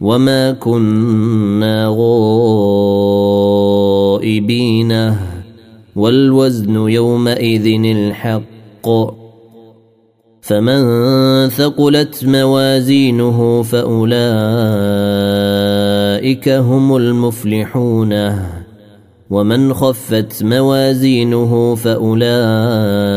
وما كنا غائبين والوزن يومئذ الحق فمن ثقلت موازينه فاولئك هم المفلحون ومن خفت موازينه فاولئك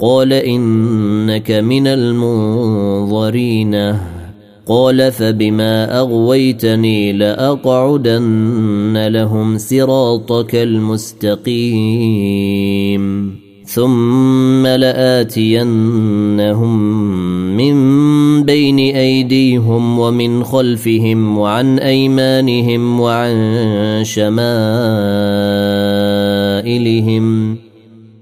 قال إنك من المنظرين. قال فبما أغويتني لأقعدن لهم صراطك المستقيم. ثم لآتينهم من بين أيديهم ومن خلفهم وعن أيمانهم وعن شمائلهم.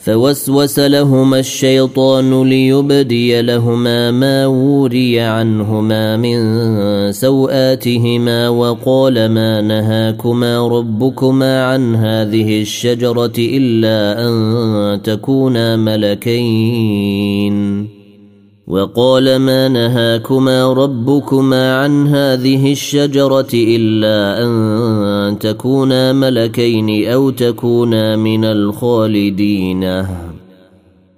فوسوس لهما الشيطان ليبدي لهما ما وري عنهما من سوآتهما وقال ما نهاكما ربكما عن هذه الشجرة إلا أن تكونا ملكين. وقال ما نهاكما ربكما عن هذه الشجرة إلا أن تكونا ملكين أو تكونا من الخالدين.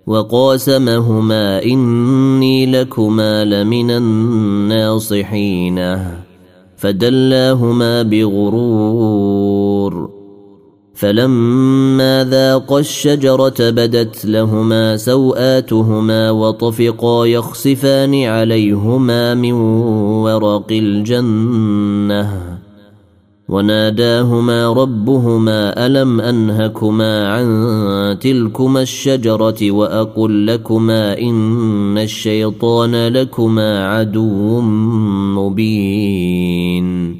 وقاسمهما إني لكما لمن الناصحين. فدلاهما بغرور. فلما ذاقا الشجرة بدت لهما سوآتهما وطفقا يخصفان عليهما من ورق الجنة. وناداهما ربهما ألم أنهكما عن تلكما الشجرة وأقل لكما إن الشيطان لكما عدو مبين.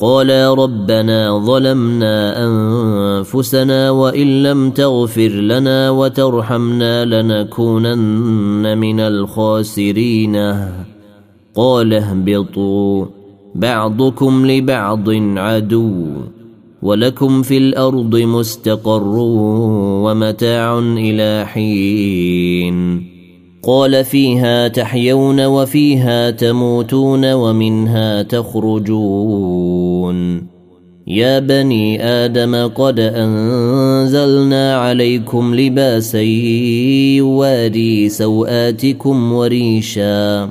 قالا ربنا ظلمنا أنفسنا وإن لم تغفر لنا وترحمنا لنكونن من الخاسرين. قال اهبطوا. بعضكم لبعض عدو ولكم في الأرض مستقر ومتاع إلى حين قال فيها تحيون وفيها تموتون ومنها تخرجون يا بني آدم قد أنزلنا عليكم لباسا يواري سوآتكم وريشا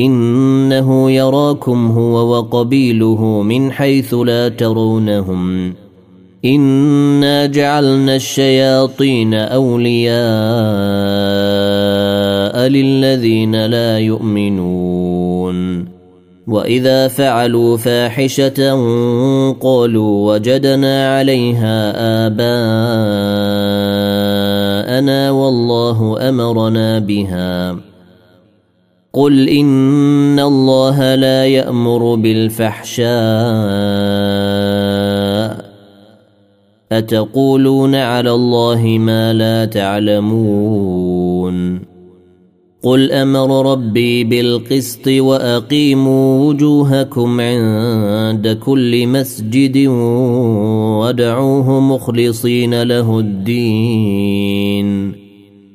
إنه يراكم هو وقبيله من حيث لا ترونهم. إنا جعلنا الشياطين أولياء للذين لا يؤمنون. وإذا فعلوا فاحشة قالوا وجدنا عليها آباءنا والله أمرنا بها. قل ان الله لا يامر بالفحشاء اتقولون على الله ما لا تعلمون قل أمر ربي بالقسط واقيموا وجوهكم عند كل مسجد وادعوه مخلصين له الدين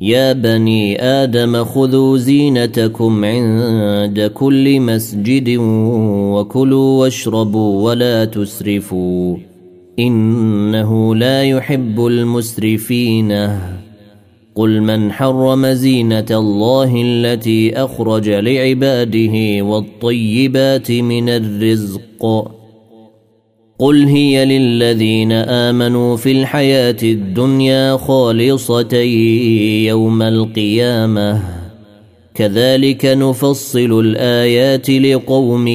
يا بني آدم خذوا زينتكم عند كل مسجد وكلوا واشربوا ولا تسرفوا انه لا يحب المسرفين قل من حرم زينه الله التي اخرج لعباده والطيبات من الرزق قل هي للذين آمنوا في الحياة الدنيا خالصه يوم القيامة. كذلك نفصل الآيات لقوم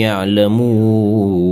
يعلمون.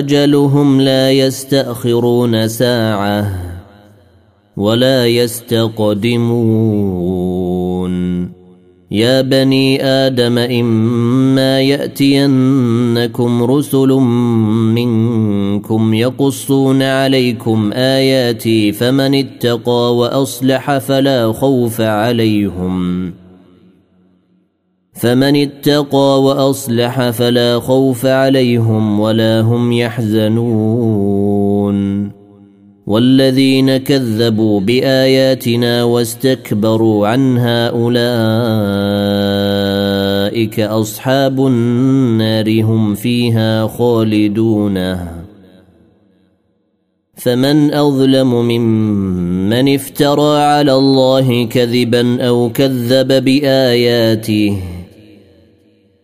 أجلهم لا يستأخرون ساعة ولا يستقدمون. يا بني آدم إما يأتينكم رسل منكم يقصون عليكم آياتي فمن اتقى وأصلح فلا خوف عليهم فمن اتقى وأصلح فلا خوف عليهم ولا هم يحزنون. والذين كذبوا بآياتنا واستكبروا عنها أولئك أصحاب النار هم فيها خالدون. فمن أظلم ممن من افترى على الله كذبا أو كذب بآياته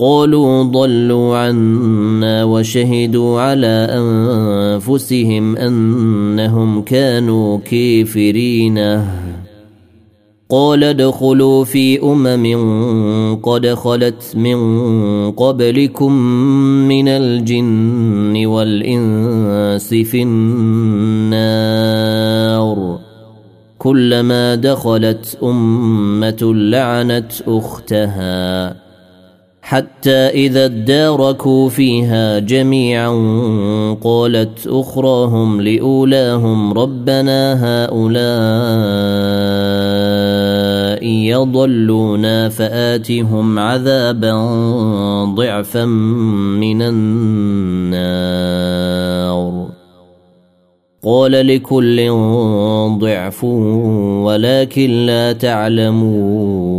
قالوا ضلوا عنا وشهدوا على أنفسهم أنهم كانوا كافرين. قال ادخلوا في أمم قد خلت من قبلكم من الجن والإنس في النار. كلما دخلت أمة لعنت أختها. حتى إذا اداركوا فيها جميعا قالت أخراهم لأولاهم ربنا هؤلاء يضلونا فآتهم عذابا ضعفا من النار. قال لكل ضعف ولكن لا تعلمون.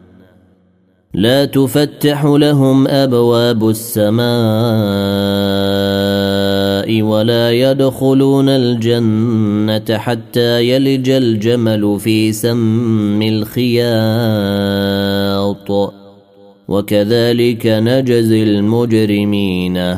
لا تفتح لهم أبواب السماء ولا يدخلون الجنة حتى يلج الجمل في سم الخياط. وكذلك نجزي المجرمين.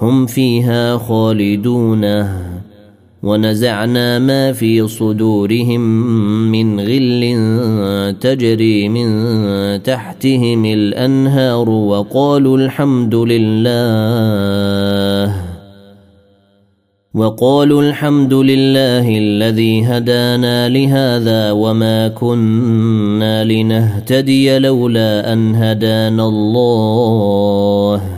هم فيها خالدون. ونزعنا ما في صدورهم من غل تجري من تحتهم الأنهار وقالوا الحمد لله. وقالوا الحمد لله الذي هدانا لهذا وما كنا لنهتدي لولا أن هدانا الله.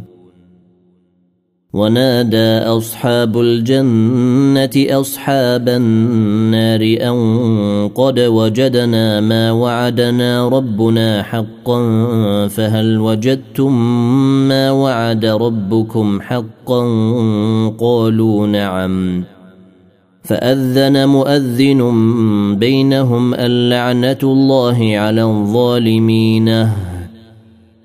ونادى أصحاب الجنة أصحاب النار أن قد وجدنا ما وعدنا ربنا حقا فهل وجدتم ما وعد ربكم حقا؟ قالوا نعم. فأذن مؤذن بينهم اللعنة الله على الظالمين.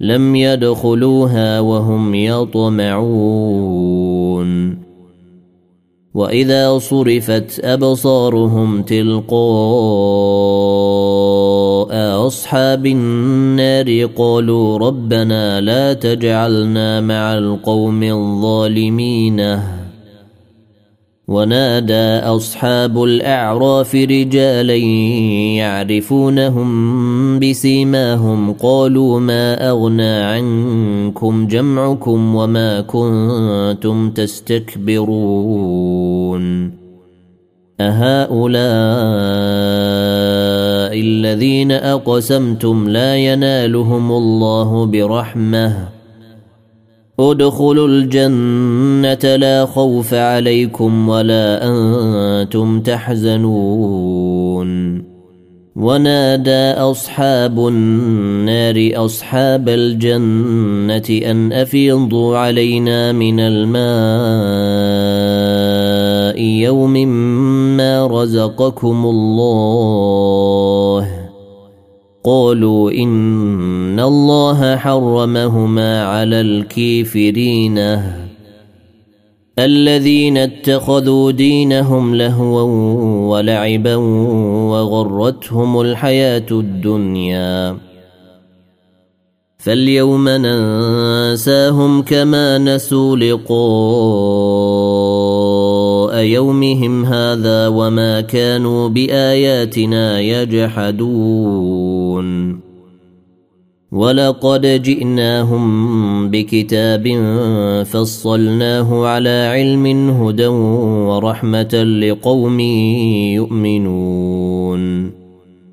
لم يدخلوها وهم يطمعون. وإذا صرفت أبصارهم تلقاء أصحاب النار قالوا ربنا لا تجعلنا مع القوم الظالمين. ونادى أصحاب الأعراف رجالا يعرفونهم بسيماهم قالوا ما أغنى عنكم جمعكم وما كنتم تستكبرون أهؤلاء الذين أقسمتم لا ينالهم الله برحمة ادخلوا الجنة لا خوف عليكم ولا أنتم تحزنون. ونادى أصحاب النار أصحاب الجنة أن أفيضوا علينا من الماء يوم ما رزقكم الله. قالوا إن الله حرمهما على الكافرين. الذين اتخذوا دينهم لهوا ولعبا وغرتهم الحياة الدنيا. فاليوم ننساهم كما نسوا لقاء يومهم هذا وما كانوا بآياتنا يجحدون. ولقد جئناهم بكتاب فصلناه على علم هدى ورحمة لقوم يؤمنون.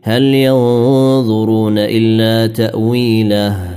هل ينظرون إلا تأويله؟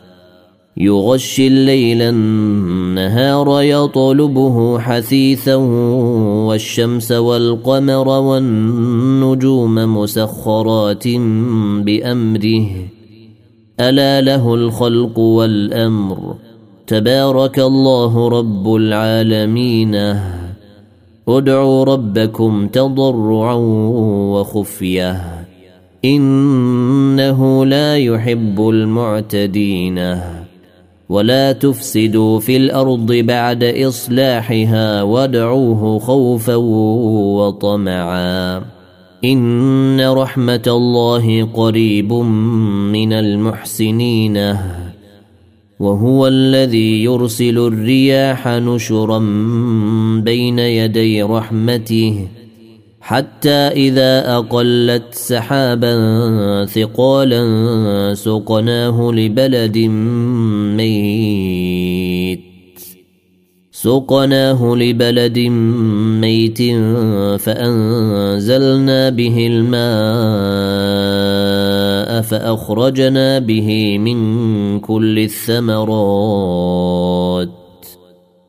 يغشي الليل النهار يطلبه حثيثا والشمس والقمر والنجوم مسخرات بأمره. ألا له الخلق والأمر. تبارك الله رب العالمين. ادعوا ربكم تضرعا وخفية. إنه لا يحب المعتدين. ولا تفسدوا في الأرض بعد إصلاحها وادعوه خوفا وطمعا. إن رحمة الله قريب من المحسنين. وهو الذي يرسل الرياح نشرا بين يدي رحمته. حتى إذا أقلت سحابا ثقالا سقناه لبلد ميت. سقناه لبلد ميت فأنزلنا به الماء فأخرجنا به من كل الثمرات.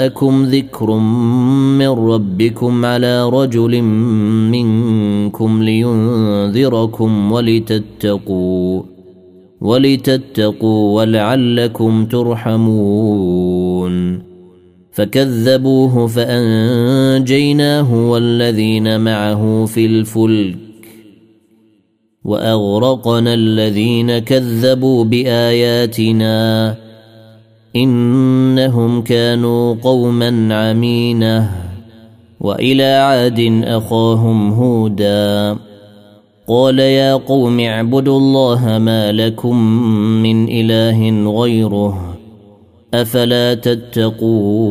جاءكم ذكر من ربكم على رجل منكم لينذركم ولتتقوا ولتتقوا ولعلكم ترحمون. فكذبوه فأنجيناه والذين معه في الفلك وأغرقنا الذين كذبوا بآياتنا. إنهم كانوا قوما عمينة وإلى عاد أخاهم هودا. قال يا قوم اعبدوا الله ما لكم من إله غيره أفلا تتقون؟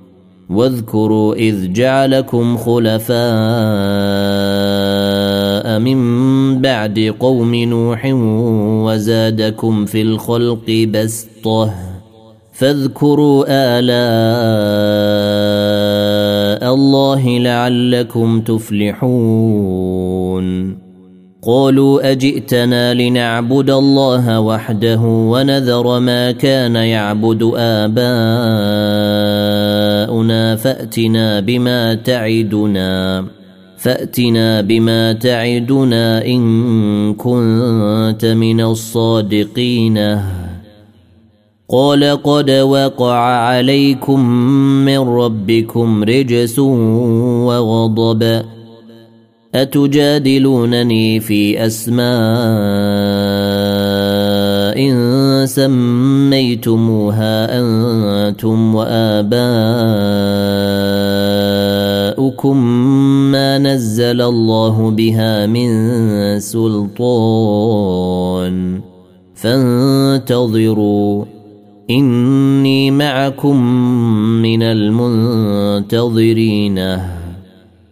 واذكروا إذ جعلكم خلفاء من بعد قوم نوح وزادكم في الخلق بسطة فاذكروا آلاء الله لعلكم تفلحون قالوا أجئتنا لنعبد الله وحده ونذر ما كان يعبد اباؤنا فأتنا بما تعدنا فأتنا بما تعدنا إن كنت من الصادقين. قال قد وقع عليكم من ربكم رجس وغضب. أتجادلونني في أسماء سميتموها أنتم وآباؤكم ما نزل الله بها من سلطان فانتظروا إني معكم من المنتظرين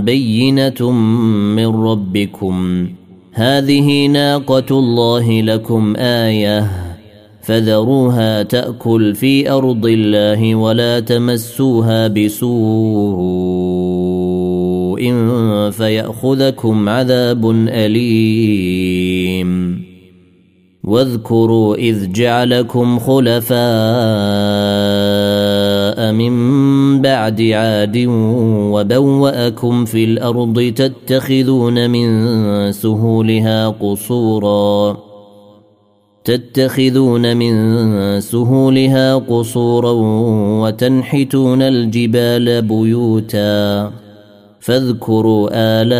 بينه من ربكم هذه ناقه الله لكم إيه فذروها تاكل في ارض الله ولا تمسوها بسوء فياخذكم عذاب اليم واذكروا اذ جعلكم خلفاء من بعد عاد وبوأكم في الأرض تتخذون من سهولها قصورا. تتخذون من سهولها قصورا وتنحتون الجبال بيوتا. فاذكروا آلاء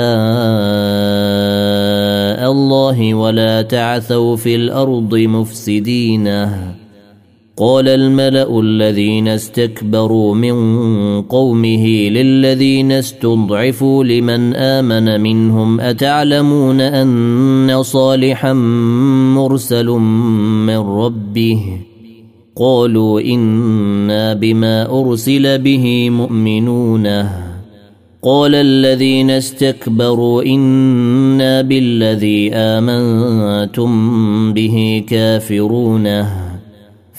الله ولا تعثوا في الأرض مفسدين. قال الملأ الذين استكبروا من قومه للذين استضعفوا لمن آمن منهم أتعلمون أن صالحا مرسل من ربه؟ قالوا إنا بما أرسل به مؤمنونه قال الذين استكبروا إنا بالذي آمنتم به كافرون.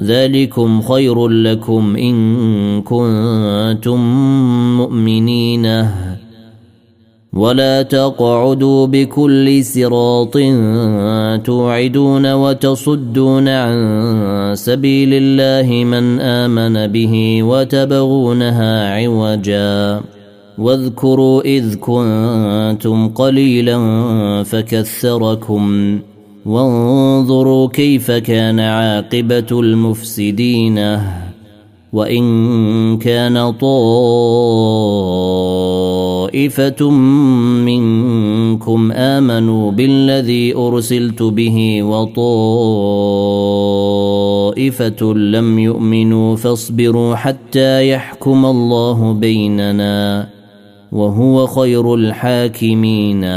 ذلكم خير لكم إن كنتم مؤمنين. ولا تقعدوا بكل صراط توعدون وتصدون عن سبيل الله من آمن به وتبغونها عوجا. واذكروا إذ كنتم قليلا فكثركم. وانظروا كيف كان عاقبة المفسدين. وإن كان طائفة منكم آمنوا بالذي أرسلت به وطائفة لم يؤمنوا فاصبروا حتى يحكم الله بيننا وهو خير الحاكمين.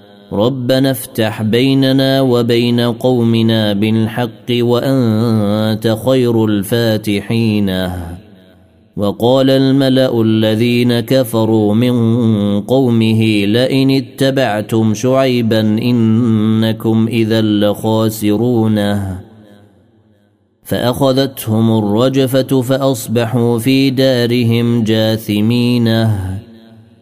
ربنا افتح بيننا وبين قومنا بالحق وأنت خير الفاتحين. وقال الملأ الذين كفروا من قومه لئن اتبعتم شعيبا إنكم إذا لخاسرون. فأخذتهم الرجفة فأصبحوا في دارهم جاثمين.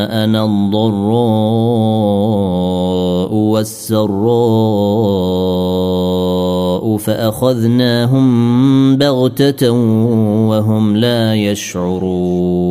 جاءنا الضراء والسراء فأخذناهم بغتة وهم لا يشعرون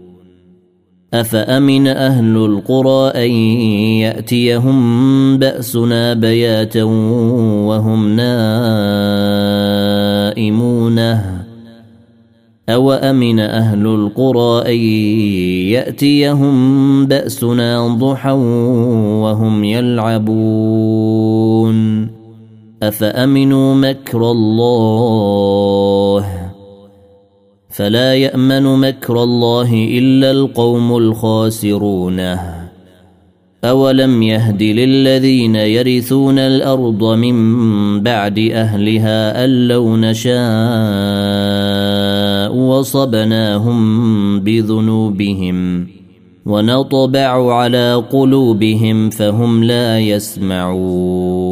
أفأمن أهل القرى أن يأتيهم بأسنا بياتا وهم نائمون؟ أو امن أهل القرى أن يأتيهم بأسنا ضحى وهم يلعبون؟ أفأمنوا مكر الله فلا يأمن مكر الله إلا القوم الخاسرون. أولم يهد للذين يرثون الأرض من بعد أهلها أن لو نشاء وصبناهم بذنوبهم ونطبع على قلوبهم فهم لا يسمعون.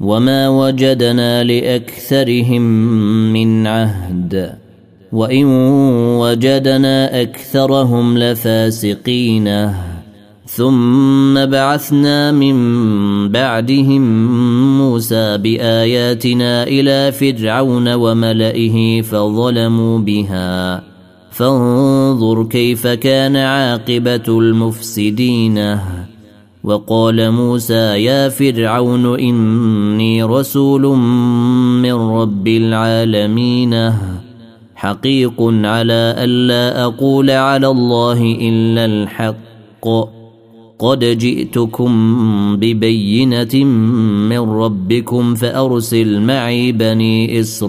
وما وجدنا لاكثرهم من عهد وان وجدنا اكثرهم لفاسقين ثم بعثنا من بعدهم موسى باياتنا إلى فرعون وملئه فظلموا بها فانظر كيف كان عاقبه المفسدين وقال موسى يا فرعون إني رسول من رب العالمين حقيق على الا أقول على الله إلا الحق. قد جئتكم ببينة من ربكم فأرسل معي بني إسرائيل.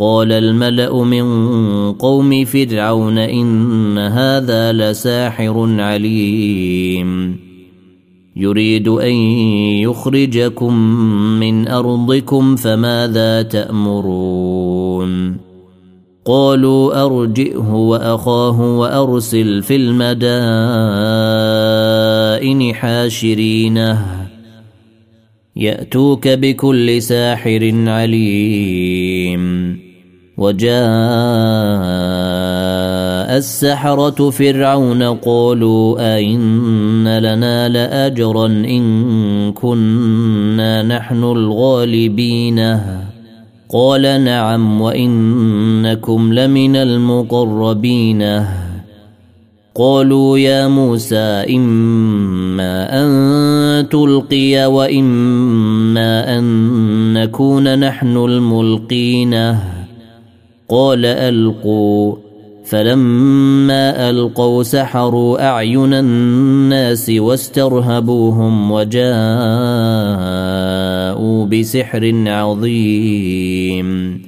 قال الملأ من قوم فرعون إن هذا لساحر عليم. يريد أن يخرجكم من أرضكم فماذا تأمرون؟ قالوا أرجئه وأخاه وأرسل في المدائن حاشرينه. يأتوك بكل ساحر عليم. وجاء السحرة فرعون قالوا أئن لنا لأجرا إن كنا نحن الغالبين. قال نعم وإنكم لمن المقربين. قالوا يا موسى إما أن تلقي وإما أن نكون نحن الملقين. قال ألقوا. فلما ألقوا سحروا أعين الناس واسترهبوهم وجاءوا بسحر عظيم.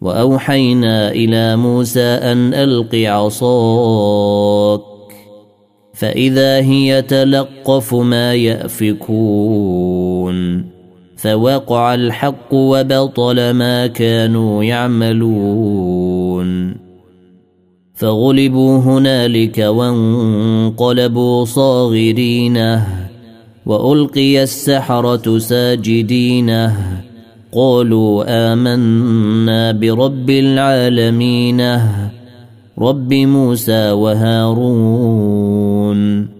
وأوحينا إلى موسى أن ألق عصاك. فإذا هي تلقف ما يأفكون. فوقع الحق وبطل ما كانوا يعملون. فغلبوا هنالك وانقلبوا صاغرين. وألقي السحرة ساجدين. قالوا آمنا برب العالمين. رب موسى وهارون.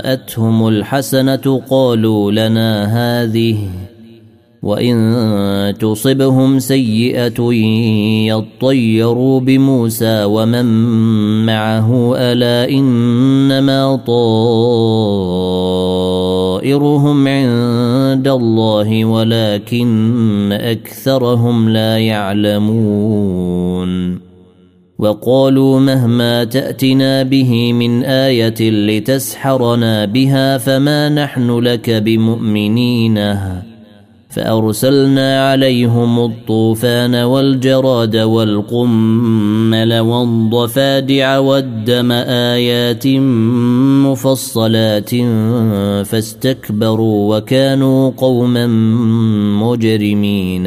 جاءتهم الحسنة قالوا لنا هذه وإن تصبهم سيئة يطيروا بموسى ومن معه ألا إنما طائرهم عند الله ولكن أكثرهم لا يعلمون وقالوا مهما تأتنا به من آية لتسحرنا بها فما نحن لك بمؤمنين. فأرسلنا عليهم الطوفان والجراد والقمل والضفادع والدم آيات مفصلات فاستكبروا وكانوا قوما مجرمين.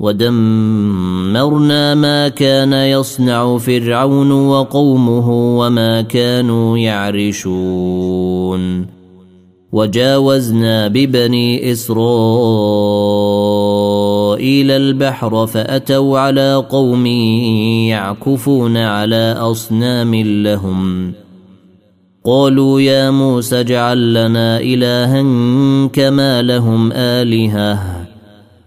ودمرنا ما كان يصنع فرعون وقومه وما كانوا يعرشون. وجاوزنا ببني إسرائيل البحر فأتوا على قوم يعكفون على أصنام لهم. قالوا يا موسى اجعل لنا الها كما لهم آلهة.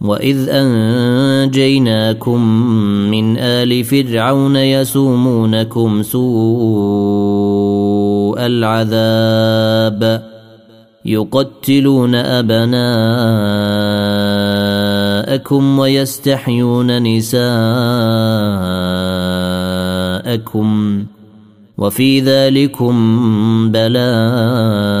واذ انجيناكم من ال فرعون يسومونكم سوء العذاب يقتلون ابناءكم ويستحيون نساءكم وفي ذلكم بلاء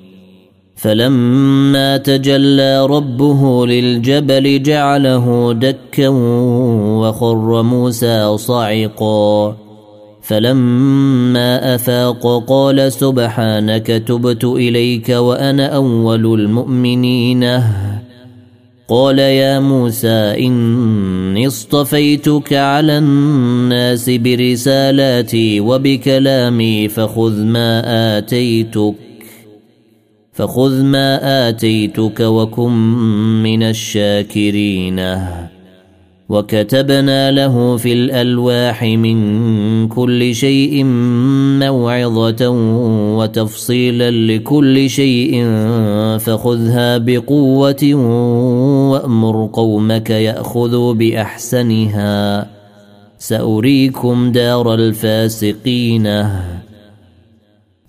فلما تجلى ربه للجبل جعله دكا وخر موسى صعقا فلما أفاق قال سبحانك تبت إليك وأنا أول المؤمنين. قال يا موسى إني اصطفيتك على الناس برسالاتي وبكلامي فخذ ما آتيتك. فخذ ما آتيتك وكن من الشاكرين. وكتبنا له في الألواح من كل شيء موعظة وتفصيلا لكل شيء فخذها بقوة وأمر قومك ياخذوا بأحسنها. سأريكم دار الفاسقين.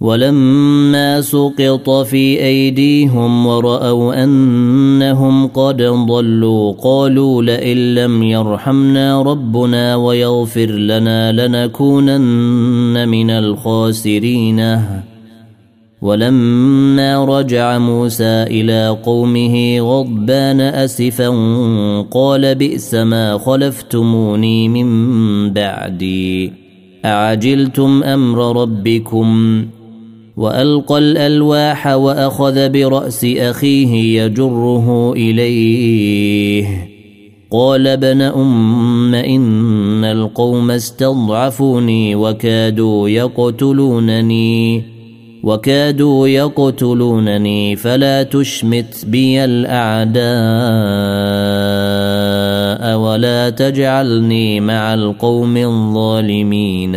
ولما سقط في أيديهم ورأوا أنهم قد ضلوا قالوا لئن لم يرحمنا ربنا ويغفر لنا لنكونن من الخاسرين. ولما رجع موسى إلى قومه غضبان أسفا قال بئس ما خلفتموني من بعدي. أعجلتم أمر ربكم؟ وألقى الألواح وأخذ برأس أخيه يجره إليه. قال ابن أم إن القوم استضعفوني وكادوا يقتلونني وكادوا يقتلونني فلا تشمت بي الأعداء ولا تجعلني مع القوم الظالمين.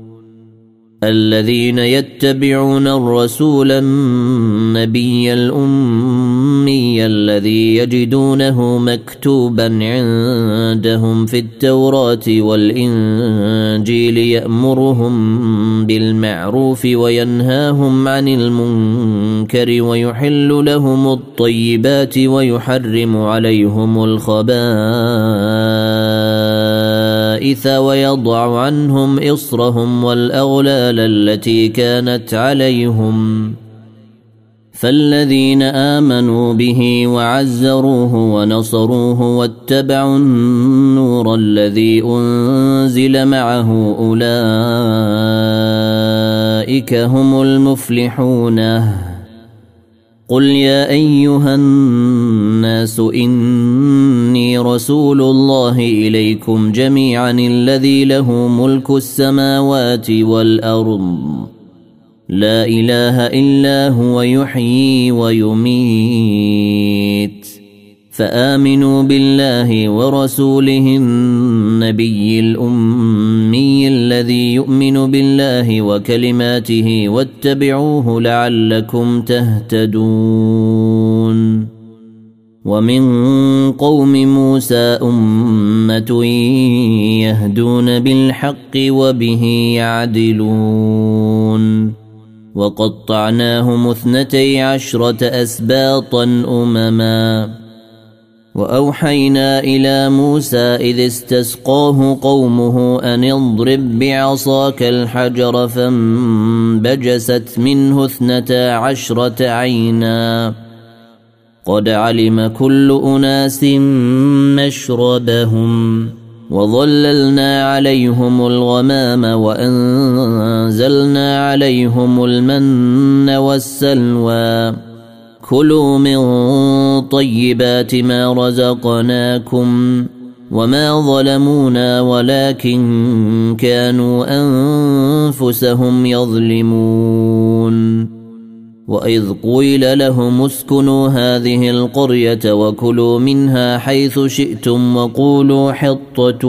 الذين يتبعون الرسول النبي الأمي الذي يجدونه مكتوبا عندهم في التوراة والإنجيل يأمرهم بالمعروف وينهاهم عن المنكر ويحل لهم الطيبات ويحرم عليهم الخبائث. ويضع عنهم إصرهم والأغلال التي كانت عليهم. فالذين آمنوا به وعزروه ونصروه واتبعوا النور الذي أنزل معه أولئك هم المفلحون. قل يا أيها الناس إني رسول الله إليكم جميعا الذي له ملك السماوات والأرض. لا إله إلا هو يحيي ويميت. فآمنوا بالله ورسوله النبي الأمي الذي يؤمن بالله وكلماته واتبعوه لعلكم تهتدون. ومن قوم موسى أمة يهدون بالحق وبه يعدلون. وقطعناهم اثنتي عشرة أسباطا أمما. وأوحينا إلى موسى إذ استسقاه قومه أن اضرب بعصاك الحجر فانبجست منه اثنتا عشرة عينا. قد علم كل أناس مشربهم وظللنا عليهم الغمام وأنزلنا عليهم المن والسلوى. كلوا من طيبات ما رزقناكم وما ظلمونا ولكن كانوا أنفسهم يظلمون. واذ قيل لهم اسكنوا هذه القريه وكلوا منها حيث شئتم وقولوا حطه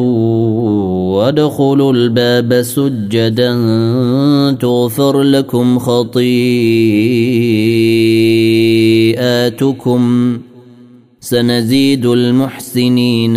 وادخلوا الباب سجدا تغفر لكم خطيئاتكم سنزيد المحسنين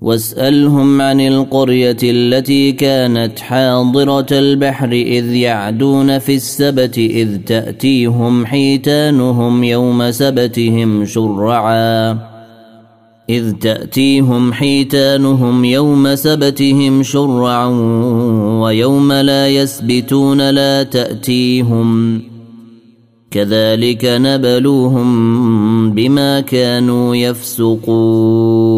واسألهم عن القرية التي كانت حاضرة البحر إذ يعدون في السبت إذ تأتيهم حيتانهم يوم سبتهم شرعا. إذ تأتيهم حيتانهم يوم سبتهم شرعا ويوم لا يسبتون لا تأتيهم. كذلك نبلوهم بما كانوا يفسقون.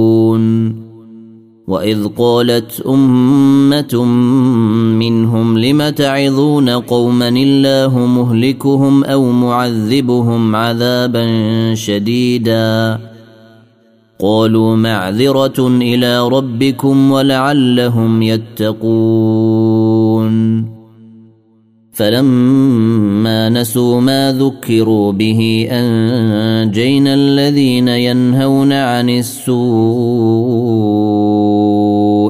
واذ قالت امه منهم لم تعظون قوما الله مهلكهم أو معذبهم عذابا شديدا قالوا معذره إلى ربكم ولعلهم يتقون فلما نسوا ما ذكروا به انجينا الذين ينهون عن السوء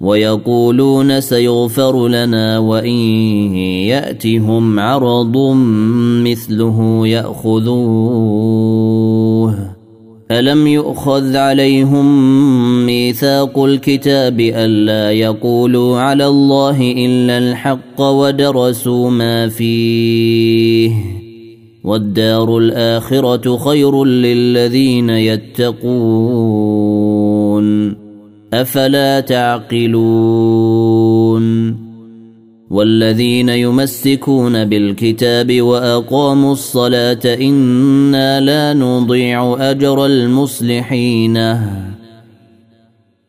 ويقولون سيغفر لنا وإن يأتهم عرض مثله يأخذوه. ألم يؤخذ عليهم ميثاق الكتاب ألا يقولوا على الله إلا الحق ودرسوا ما فيه؟ والدار الآخرة خير للذين يتقون. أفلا تعقلون والذين يمسكون بالكتاب وأقاموا الصلاة إنا لا نضيع أجر المصلحين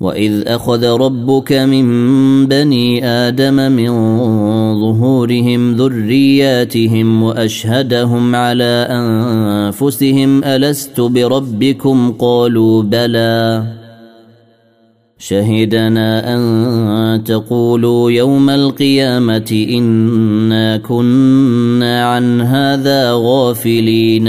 واذ اخذ ربك من بني آدم من ظهورهم ذرياتهم واشهدهم على انفسهم الست بربكم قالوا بلى شهدنا ان تقولوا يوم القيامه انا كنا عن هذا غافلين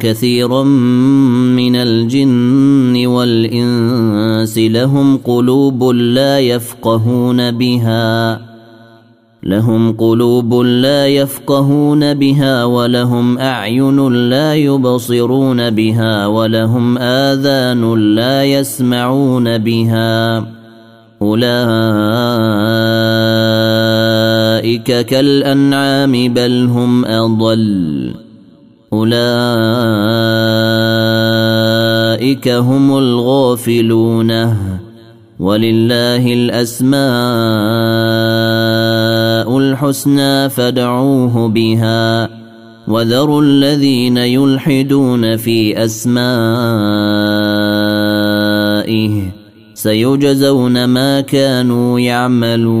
كثيرا من الجن والإنس لهم قلوب لا يفقهون بها لهم قلوب لا يفقهون بها ولهم أعين لا يبصرون بها ولهم آذان لا يسمعون بها أولئك كالأنعام بل هم أضل. أولئك هم الغافلون. ولله الأسماء الحسنى فادعوه بها. وذروا الذين يلحدون في أسمائه. سيجزون ما كانوا يعملون.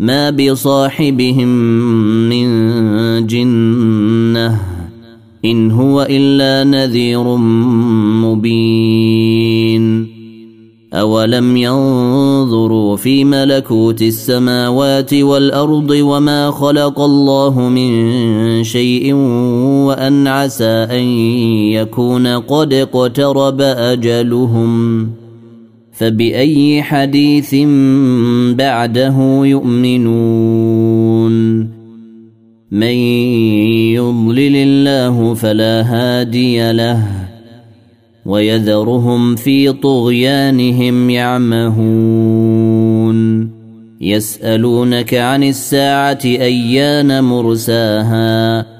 ما بصاحبهم من جنه ان هو الا نذير مبين أولم ينظروا في ملكوت السماوات والأرض وما خلق الله من شيء وأن عسى أن يكون قد اقترب أجلهم فبأي حديث بعده يؤمنون؟ من يضلل الله فلا هادي له ويذرهم في طغيانهم يعمهون. يسألونك عن الساعة أيان مرساها؟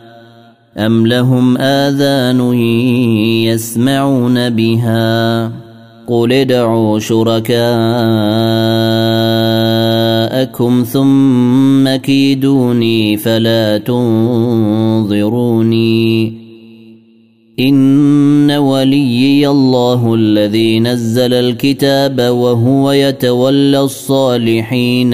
ام لهم اذان يسمعون بها قل ادعوا شركاءكم ثم كيدوني فلا تنظروني ان وليي الله الذي نزل الكتاب وهو يتولى الصالحين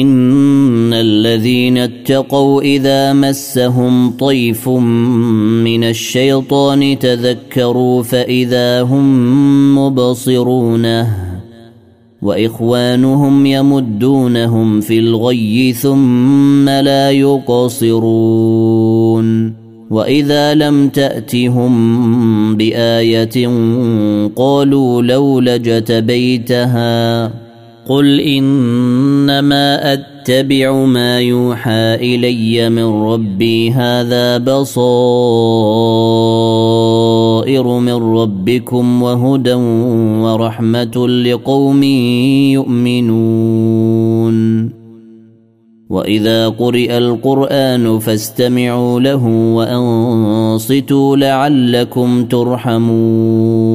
إن الذين اتقوا إذا مسهم طيف من الشيطان تذكروا فإذا هم مبصرونه وإخوانهم يمدونهم في الغي ثم لا يقصرون. وإذا لم تأتهم بآية قالوا لولا جتبيتها قل انما اتبع ما يوحى الي من ربي هذا بصائر من ربكم وهدى ورحمه لقوم يؤمنون واذا قرئ القران فاستمعوا له وانصتوا لعلكم ترحمون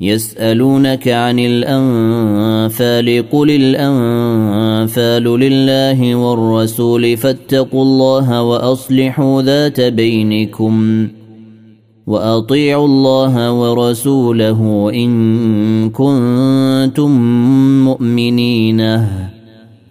يسألونك عن الأنفال قل الأنفال لله والرسول فاتقوا الله وأصلحوا ذات بينكم وأطيعوا الله ورسوله إن كنتم مؤمنين.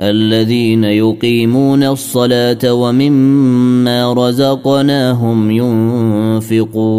الذين يقيمون الصلاة ومما رزقناهم ينفقون.